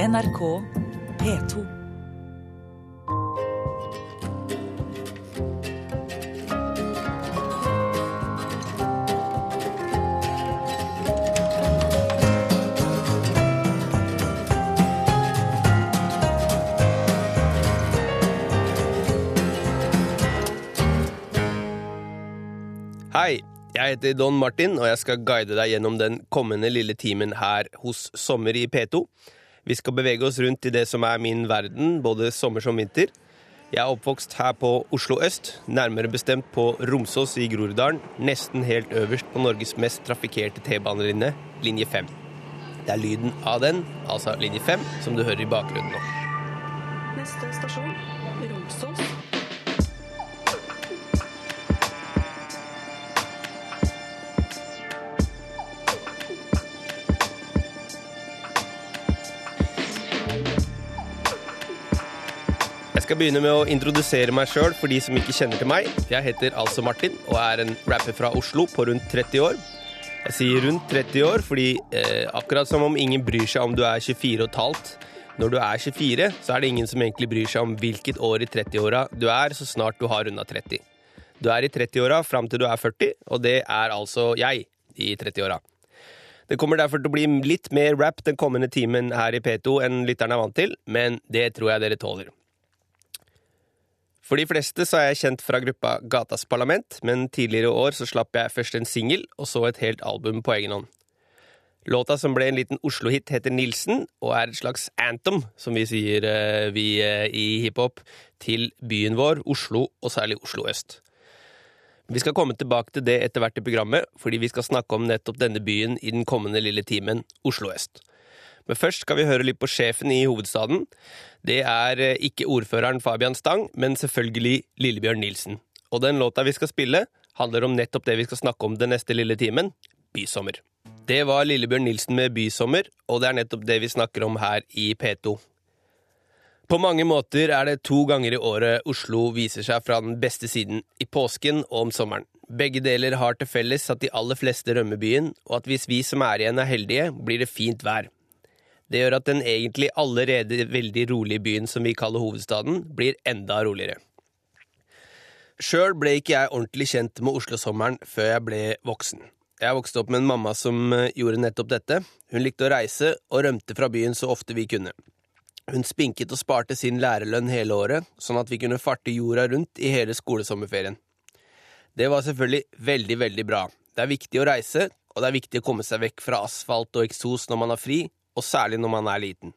NRK P2. Hei, jeg heter Don Martin, og jeg skal guide deg gjennom den kommende lille timen her hos Sommer i P2. Vi skal bevege oss rundt i det som er min verden, både sommer som vinter. Jeg er oppvokst her på Oslo øst, nærmere bestemt på Romsås i Groruddalen, nesten helt øverst på Norges mest trafikkerte T-banelinje, linje 5. Det er lyden av den, altså linje 5, som du hører i bakgrunnen nå. Neste stasjon Romsås. Skal begynne med å introdusere meg sjøl for de som ikke kjenner til meg. Jeg heter altså Martin og er en rapper fra Oslo på rundt 30 år. Jeg sier rundt 30 år fordi eh, akkurat som om ingen bryr seg om du er 24 og et halvt, når du er 24, så er det ingen som egentlig bryr seg om hvilket år i 30-åra du er, så snart du har runda 30. Du er i 30-åra fram til du er 40, og det er altså jeg i 30-åra. Det kommer derfor til å bli litt mer rap den kommende timen her i P2 enn lytterne er vant til, men det tror jeg dere tåler. For de fleste så er jeg kjent fra gruppa Gatas Parlament, men tidligere i år så slapp jeg først en singel, og så et helt album på egen hånd. Låta som ble en liten Oslo-hit, heter Nilsen, og er et slags anthem, som vi sier eh, vi eh, i hiphop, til byen vår, Oslo, og særlig Oslo øst. Vi skal komme tilbake til det etter hvert i programmet, fordi vi skal snakke om nettopp denne byen i den kommende lille timen, Oslo øst. Men først skal vi høre litt på sjefen i hovedstaden. Det er eh, ikke ordføreren Fabian Stang, men selvfølgelig Lillebjørn Nilsen. Og den låta vi skal spille, handler om nettopp det vi skal snakke om den neste lille timen bysommer. Det var Lillebjørn Nilsen med Bysommer, og det er nettopp det vi snakker om her i P2. På mange måter er det to ganger i året Oslo viser seg fra den beste siden, i påsken og om sommeren. Begge deler har til felles at de aller fleste rømmer byen, og at hvis vi som er igjen er heldige, blir det fint vær. Det gjør at den egentlig allerede veldig rolige byen som vi kaller hovedstaden, blir enda roligere. Sjøl ble ikke jeg ordentlig kjent med Oslo-sommeren før jeg ble voksen. Jeg vokste opp med en mamma som eh, gjorde nettopp dette. Hun likte å reise, og rømte fra byen så ofte vi kunne. Hun spinket og sparte sin lærerlønn hele året, sånn at vi kunne farte jorda rundt i hele skolesommerferien. Det var selvfølgelig veldig, veldig bra. Det er viktig å reise, og det er viktig å komme seg vekk fra asfalt og eksos når man har fri, og særlig når man er liten.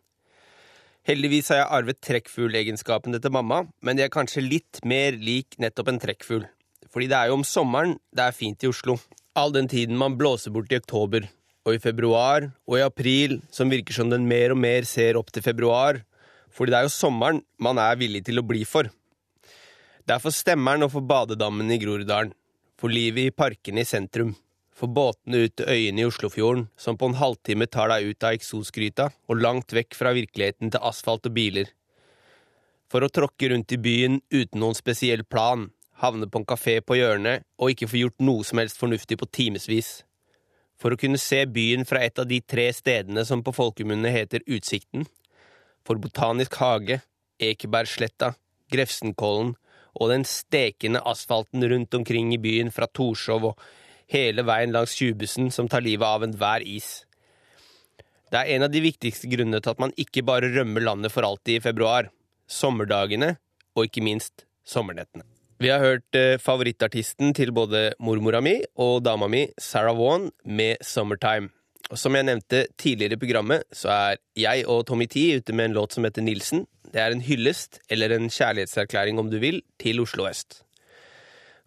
Heldigvis har jeg arvet trekkfuglegenskapene til mamma, men de er kanskje litt mer lik nettopp en trekkfugl. Fordi det er jo om sommeren det er fint i Oslo. All den tiden man blåser bort i oktober, og i februar og i april, som virker som den mer og mer ser opp til februar, fordi det er jo sommeren man er villig til å bli for. Det er for stemmeren og for badedammen i Groruddalen, for livet i parkene i sentrum, for båtene ut til øyene i Oslofjorden, som på en halvtime tar deg ut av eksosgryta og langt vekk fra virkeligheten til asfalt og biler. For å tråkke rundt i byen uten noen spesiell plan, havne på en kafé på hjørnet og ikke få gjort noe som helst fornuftig på timevis. For å kunne se byen fra et av de tre stedene som på folkemunne heter Utsikten. For Botanisk hage, Ekebergsletta, Grefsenkollen og den stekende asfalten rundt omkring i byen fra Torshov og hele veien langs tjuvbussen som tar livet av enhver is. Det er en av de viktigste grunnene til at man ikke bare rømmer landet for alltid i februar. Sommerdagene, og ikke minst sommernettene. Vi har hørt eh, favorittartisten til både mormora mi og dama mi, Sarah Vaughan, med 'Summertime'. Og Som jeg nevnte tidligere i programmet, så er jeg og Tommy T ute med en låt som heter 'Nilsen'. Det er en hyllest, eller en kjærlighetserklæring om du vil, til Oslo øst.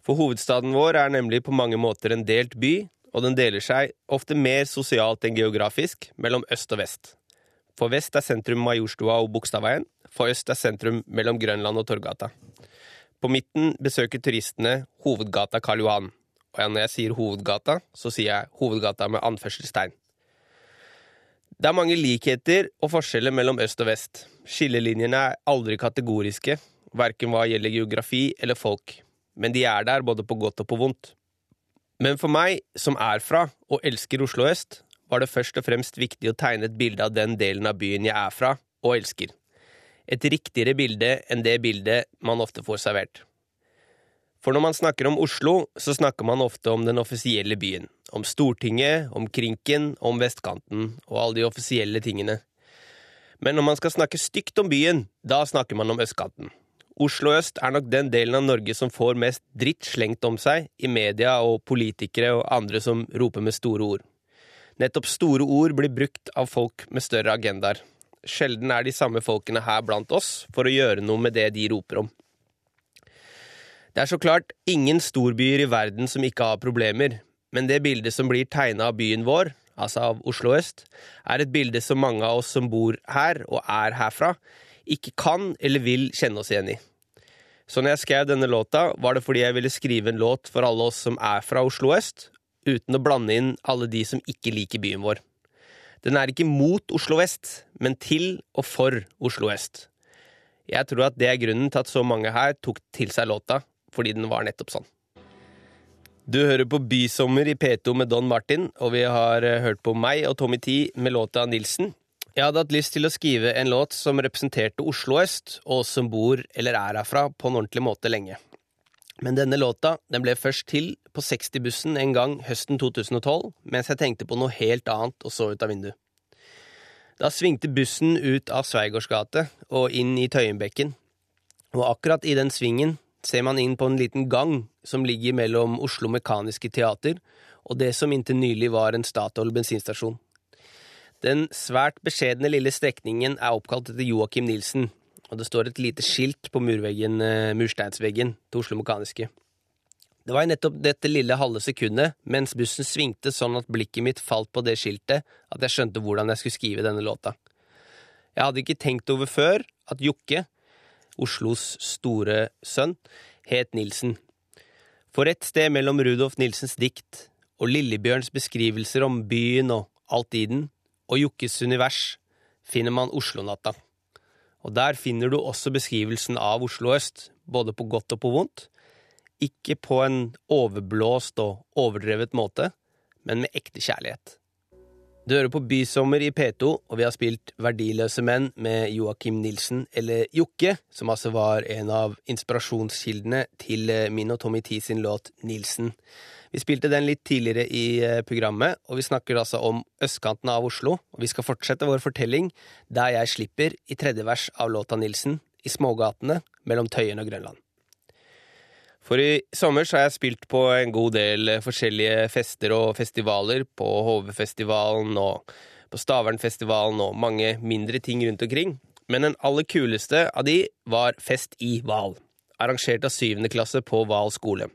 For hovedstaden vår er nemlig på mange måter en delt by, og den deler seg, ofte mer sosialt enn geografisk, mellom øst og vest. For vest er sentrum Majorstua og Bogstadveien, for øst er sentrum mellom Grønland og Torgata. På midten besøker turistene hovedgata Karl Johan. Og når jeg sier hovedgata, så sier jeg hovedgata med anførselstegn. Det er mange likheter og forskjeller mellom øst og vest. Skillelinjene er aldri kategoriske, verken hva gjelder geografi eller folk, men de er der både på godt og på vondt. Men for meg, som er fra og elsker Oslo øst, var det først og fremst viktig å tegne et bilde av den delen av byen jeg er fra, og elsker. Et riktigere bilde enn det bildet man ofte får servert. For når man snakker om Oslo, så snakker man ofte om den offisielle byen. Om Stortinget, om Krinken, om vestkanten og alle de offisielle tingene. Men når man skal snakke stygt om byen, da snakker man om østkanten. Oslo øst er nok den delen av Norge som får mest dritt slengt om seg i media og politikere og andre som roper med store ord. Nettopp store ord blir brukt av folk med større agendaer. Sjelden er de samme folkene her blant oss for å gjøre noe med det de roper om. Det er så klart ingen storbyer i verden som ikke har problemer, men det bildet som blir tegna av byen vår, altså av Oslo øst, er et bilde som mange av oss som bor her og er herfra, ikke kan eller vil kjenne oss igjen i. Så når jeg skrev denne låta, var det fordi jeg ville skrive en låt for alle oss som er fra Oslo øst, uten å blande inn alle de som ikke liker byen vår. Den er ikke mot Oslo vest, men til og for Oslo øst. Jeg tror at det er grunnen til at så mange her tok til seg låta, fordi den var nettopp sånn. Du hører på Bysommer i P2 med Don Martin, og vi har eh, hørt på meg og Tommy Tee med låta Nilsen. Jeg hadde hatt lyst til å skrive en låt som representerte Oslo øst, og som bor eller er herfra, på en ordentlig måte lenge. Men denne låta den ble først til på 60-bussen en gang høsten 2012, mens jeg tenkte på noe helt annet og så ut av vinduet. Da svingte bussen ut av Sveigårds gate og inn i Tøyenbekken, og akkurat i den svingen ser man inn på en liten gang som ligger mellom Oslo Mekaniske Teater og det som inntil nylig var en Statoil bensinstasjon. Den svært beskjedne lille strekningen er oppkalt etter Joakim Nilsen, og det står et lite skilt på murveggen, eh, mursteinsveggen til Oslo Mekaniske. Det var i nettopp dette lille halve sekundet, mens bussen svingte sånn at blikket mitt falt på det skiltet, at jeg skjønte hvordan jeg skulle skrive denne låta. Jeg hadde ikke tenkt over før at Jokke, Oslos store sønn, het Nilsen. For et sted mellom Rudolf Nilsens dikt og Lillebjørns beskrivelser om byen og alt i den, og Jokkes univers, finner man Oslo-natta. Og der finner du også beskrivelsen av Oslo øst, både på godt og på vondt. Ikke på en overblåst og overdrevet måte, men med ekte kjærlighet. Du hører på Bysommer i P2, og vi har spilt Verdiløse menn med Joakim Nilsen, eller Jokke, som altså var en av inspirasjonskildene til eh, min og Tommy T sin låt Nilsen. Vi spilte den litt tidligere i eh, programmet, og vi snakker altså om østkanten av Oslo. Og vi skal fortsette vår fortelling der jeg slipper i tredje vers av låta Nilsen, i smågatene mellom Tøyen og Grønland. For i sommer har jeg spilt på en god del eh, forskjellige fester og festivaler. På HV-festivalen og på Stavernfestivalen og mange mindre ting rundt omkring. Men den aller kuleste av de var Fest i Val, arrangert av syvende klasse på Val skole.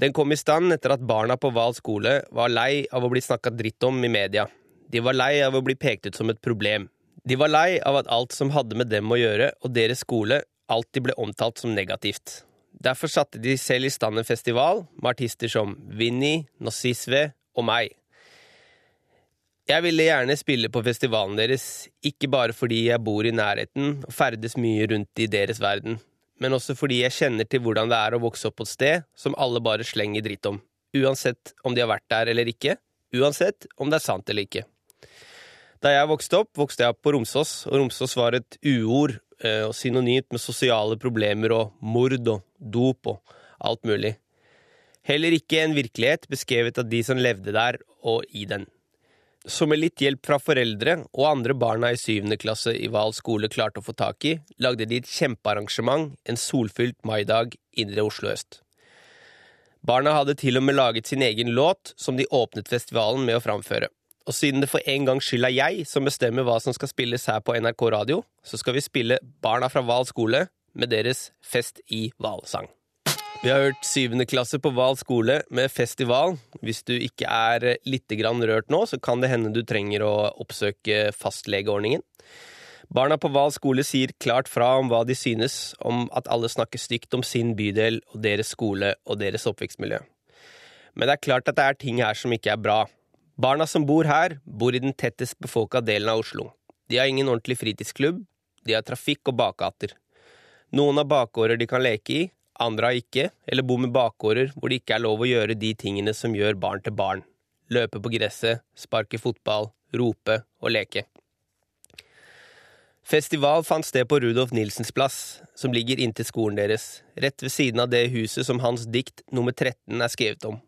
Den kom i stand etter at barna på Val skole var lei av å bli snakka dritt om i media. De var lei av å bli pekt ut som et problem. De var lei av at alt som hadde med dem å gjøre, og deres skole, alltid ble omtalt som negativt. Derfor satte de selv i stand en festival med artister som Vinni, Nossisve og meg. Jeg ville gjerne spille på festivalen deres, ikke bare fordi jeg bor i nærheten og ferdes mye rundt i deres verden, men også fordi jeg kjenner til hvordan det er å vokse opp på et sted som alle bare slenger dritt om, uansett om de har vært der eller ikke, uansett om det er sant eller ikke. Da jeg vokste opp, vokste jeg opp på Romsås, og Romsås var et uord og synonymt med sosiale problemer og mord og dop og alt mulig. Heller ikke en virkelighet beskrevet av de som levde der og i den. Så med litt hjelp fra foreldre og andre barna i syvende klasse i Hval skole klarte å få tak i, lagde de et kjempearrangement en solfylt maidag indre Oslo øst. Barna hadde til og med laget sin egen låt, som de åpnet festivalen med å framføre. Og siden det for en gangs skyld er jeg som bestemmer hva som skal spilles her på NRK Radio, så skal vi spille Barna fra Hval skole med deres Fest i Val-sang. Vi har hørt syvende klasse på Hval skole med festival. Hvis du ikke er litt rørt nå, så kan det hende du trenger å oppsøke fastlegeordningen. Barna på Hval skole sier klart fra om hva de synes om at alle snakker stygt om sin bydel og deres skole og deres oppvekstmiljø. Men det er klart at det er ting her som ikke er bra. Barna som bor her, bor i den tettest befolka delen av Oslo. De har ingen ordentlig fritidsklubb, de har trafikk og bakgater. Noen har bakgårder de kan leke i, andre har ikke, eller bor med bakgårder hvor det ikke er lov å gjøre de tingene som gjør barn til barn. Løpe på gresset, sparke fotball, rope og leke. Festival fant sted på Rudolf Nilsens plass, som ligger inntil skolen deres, rett ved siden av det huset som hans dikt nummer 13 er skrevet om.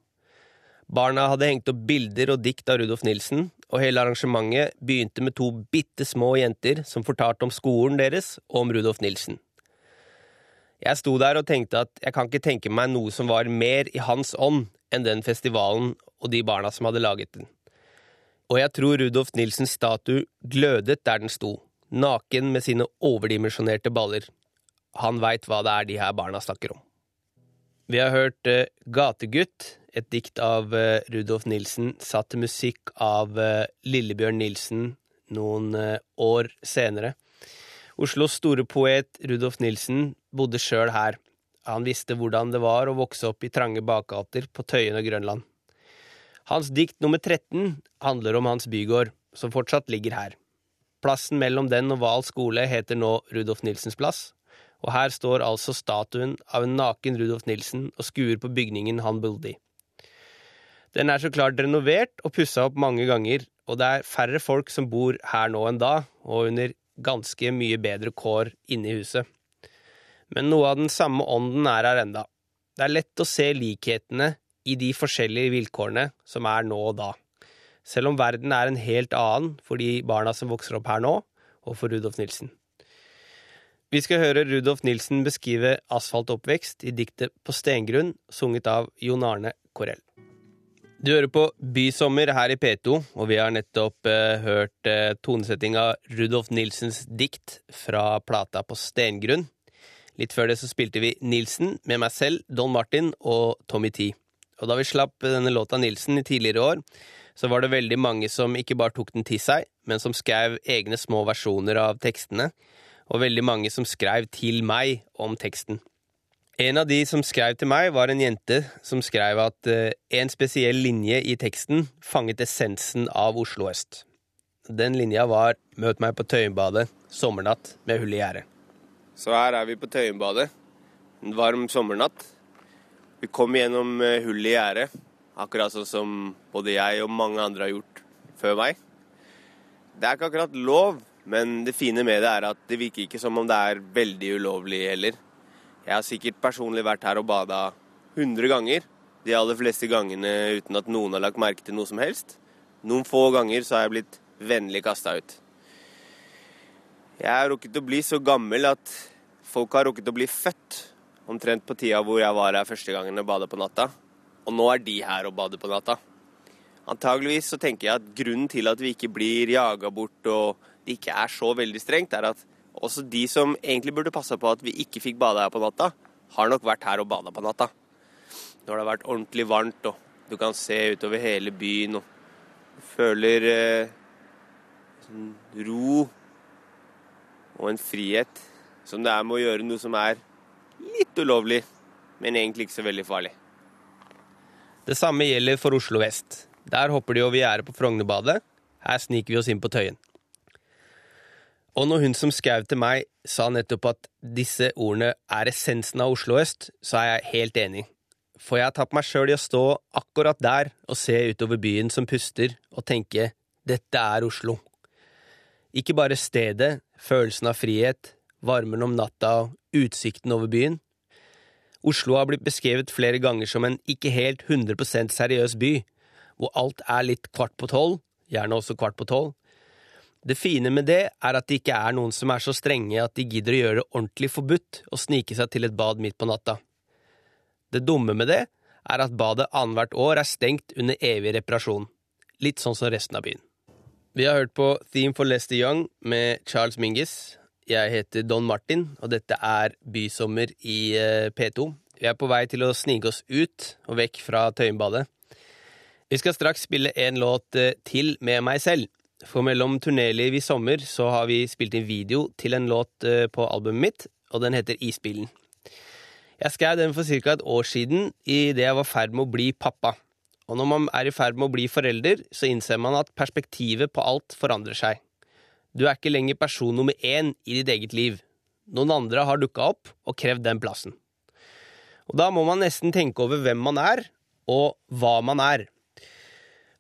Barna hadde hengt opp bilder og dikt av Rudolf Nilsen, og hele arrangementet begynte med to bitte små jenter som fortalte om skolen deres og om Rudolf Nilsen. Jeg sto der og tenkte at jeg kan ikke tenke meg noe som var mer i hans ånd enn den festivalen og de barna som hadde laget den. Og jeg tror Rudolf Nilsens statue glødet der den sto naken med sine overdimensjonerte baller. Han veit hva det er de her barna snakker om. Vi har hørt uh, Gategutt, et dikt av uh, Rudolf Nilsen, satt til musikk av uh, Lillebjørn Nilsen noen år senere. Oslos store poet Rudolf Nilsen bodde sjøl her. Han visste hvordan det var å vokse opp i trange bakgater på Tøyen og Grønland. Hans dikt nummer 13 handler om hans bygård, som fortsatt ligger her. Plassen mellom den og Val skole heter nå Rudolf Nilsens plass, og her står altså statuen av en naken Rudolf Nilsen og skuer på bygningen han bodde i. Den er så klart renovert og pussa opp mange ganger, og det er færre folk som bor her nå enn da, og under ganske mye bedre kår inne i huset. Men noe av den samme ånden er her enda. Det er lett å se likhetene i de forskjellige vilkårene som er nå og da selv om verden er en helt annen for de barna som vokser opp her nå, og for Rudolf Nilsen. Vi skal høre Rudolf Nilsen beskrive asfaltoppvekst i diktet På stengrunn, sunget av Jon Arne Korell. Du hører på Bysommer her i P2, og vi har nettopp eh, hørt eh, tonesetting Rudolf Nilsens dikt fra plata På stengrunn. Litt før det så spilte vi Nilsen med meg selv, Don Martin og Tommy T. Og da vi slapp denne låta Nilsen i tidligere år, så var det veldig mange som ikke bare tok den til seg, men som skrev egne små versjoner av tekstene, og veldig mange som skrev til meg om teksten. En av de som skrev til meg, var en jente som skrev at uh, en spesiell linje i teksten fanget essensen av Oslo øst. Den linja var Møt meg på Tøyenbadet, sommernatt med hull i gjerdet. Så her er vi på Tøyenbadet. En varm sommernatt. Vi kom gjennom hull i gjerdet Akkurat sånn som både jeg og mange andre har gjort før meg. Det er ikke akkurat lov, men det fine med det er at det virker ikke som om det er veldig ulovlig heller. Jeg har sikkert personlig vært her og bada 100 ganger. De aller fleste gangene uten at noen har lagt merke til noe som helst. Noen få ganger så har jeg blitt vennlig kasta ut. Jeg har rukket å bli så gammel at folk har rukket å bli født. Omtrent på tida hvor jeg var her første gangen og bada på natta. Og nå er de her og bader på natta. Antageligvis så tenker jeg at grunnen til at vi ikke blir jaga bort og det ikke er så veldig strengt, er at også de som egentlig burde passa på at vi ikke fikk bade her på natta, har nok vært her og bada på natta. Når det har vært ordentlig varmt og du kan se utover hele byen og føler eh, sånn ro og en frihet som det er med å gjøre noe som er litt ulovlig, men egentlig ikke så veldig farlig. Det samme gjelder for Oslo vest. Der hopper de over gjerdet på Frognerbadet. Her sniker vi oss inn på Tøyen. Og når hun som skrev til meg, sa nettopp at disse ordene er essensen av Oslo øst, så er jeg helt enig. For jeg har tatt meg sjøl i å stå akkurat der og se utover byen som puster, og tenke dette er Oslo. Ikke bare stedet, følelsen av frihet, varmen om natta og utsikten over byen, Oslo har blitt beskrevet flere ganger som en ikke helt 100% seriøs by, hvor alt er litt kvart på tolv, gjerne også kvart på tolv. Det fine med det er at det ikke er noen som er så strenge at de gidder å gjøre det ordentlig forbudt å snike seg til et bad midt på natta. Det dumme med det er at badet annethvert år er stengt under evig reparasjon, litt sånn som resten av byen. Vi har hørt på Theme for Lester Young med Charles Mingus, jeg heter Don Martin, og dette er Bysommer i eh, P2. Vi er på vei til å snike oss ut og vekk fra Tøyenbadet. Vi skal straks spille en låt eh, til med meg selv. For mellom turnéliv i sommer så har vi spilt inn video til en låt eh, på albumet mitt, og den heter Isbilen. Jeg skrev den for ca. et år siden idet jeg var i ferd med å bli pappa. Og når man er i ferd med å bli forelder, så innser man at perspektivet på alt forandrer seg. Du er ikke lenger person nummer én i ditt eget liv. Noen andre har dukka opp og krevd den plassen. Og da må man nesten tenke over hvem man er, og hva man er.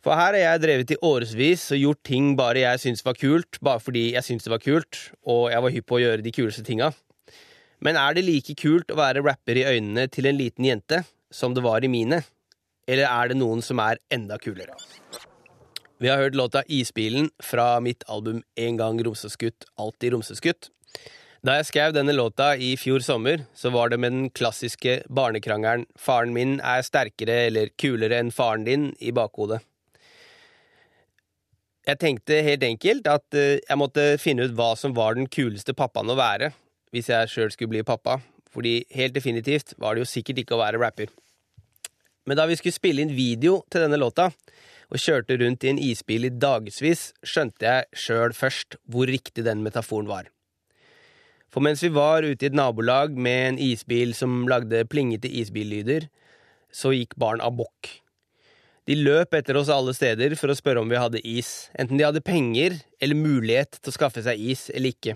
For her har jeg drevet i årevis og gjort ting bare jeg syns var kult, bare fordi jeg syns det var kult, og jeg var hypp på å gjøre de kuleste tinga. Men er det like kult å være rapper i øynene til en liten jente som det var i mine? Eller er det noen som er enda kulere? Vi har hørt låta Isbilen fra mitt album En gang romseskutt, alltid romseskutt. Da jeg skrev denne låta i fjor sommer, så var det med den klassiske barnekrangelen 'Faren min er sterkere eller kulere enn faren din' i bakhodet. Jeg tenkte helt enkelt at eh, jeg måtte finne ut hva som var den kuleste pappaen å være, hvis jeg sjøl skulle bli pappa, fordi helt definitivt var det jo sikkert ikke å være rapper. Men da vi skulle spille inn video til denne låta, og kjørte rundt i en isbil i dagevis, skjønte jeg sjøl først hvor riktig den metaforen var. For mens vi var ute i et nabolag med en isbil som lagde plingete isbillyder, så gikk barn amok. De løp etter oss alle steder for å spørre om vi hadde is, enten de hadde penger eller mulighet til å skaffe seg is eller ikke.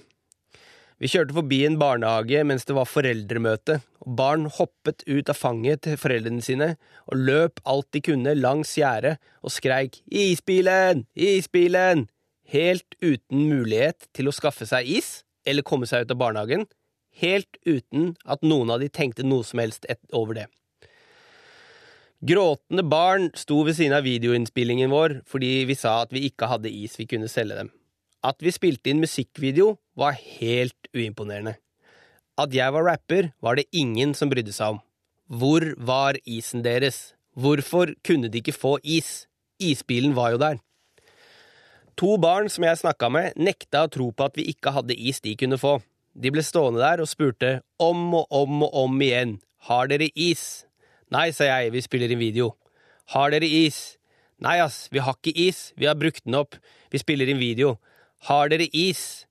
Vi kjørte forbi en barnehage mens det var foreldremøte, og barn hoppet ut av fanget til foreldrene sine og løp alt de kunne langs gjerdet og skreik Isbilen! Isbilen! Helt uten mulighet til å skaffe seg is eller komme seg ut av barnehagen, helt uten at noen av de tenkte noe som helst over det. Gråtende barn sto ved siden av videoinnspillingen vår fordi vi sa at vi ikke hadde is vi kunne selge dem. At vi spilte inn musikkvideo, var helt uimponerende. At jeg var rapper, var det ingen som brydde seg om. Hvor var isen deres? Hvorfor kunne de ikke få is? Isbilen var jo der. To barn som jeg snakka med, nekta å tro på at vi ikke hadde is de kunne få. De ble stående der og spurte om og om og om igjen, har dere is? Nei, sa jeg, vi spiller inn video. Har dere is? Nei, ass, vi har ikke is, vi har brukt den opp, vi spiller inn video. Har dere is?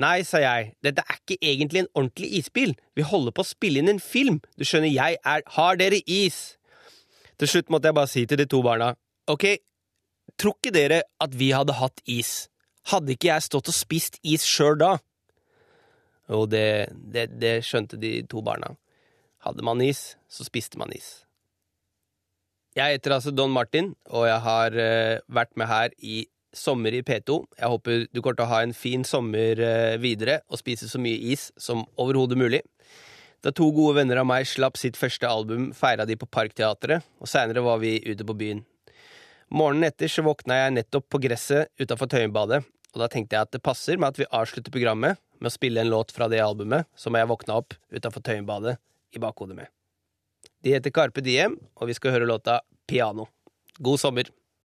Nei, sa jeg, dette er ikke egentlig en ordentlig isbil, vi holder på å spille inn en film, du skjønner, jeg er… Har dere is? Til slutt måtte jeg bare si til de to barna, ok, tror ikke dere at vi hadde hatt is? Hadde ikke jeg stått og spist is sjøl da? Jo, det, det, det skjønte de to barna. Hadde man is, så spiste man is. Jeg heter altså Don Martin, og jeg har uh, vært med her i Sommer i P2. Jeg håper du kommer til å ha en fin sommer uh, videre og spise så mye is som overhodet mulig. Da to gode venner av meg slapp sitt første album, feira de på Parkteatret, og seinere var vi ute på byen. Morgenen etter så våkna jeg nettopp på gresset utafor Tøyenbadet, og da tenkte jeg at det passer med at vi avslutter programmet med å spille en låt fra det albumet som jeg våkna opp utafor Tøyenbadet i bakhodet med. De heter Carpe Diem, og vi skal høre låta Piano. God sommer!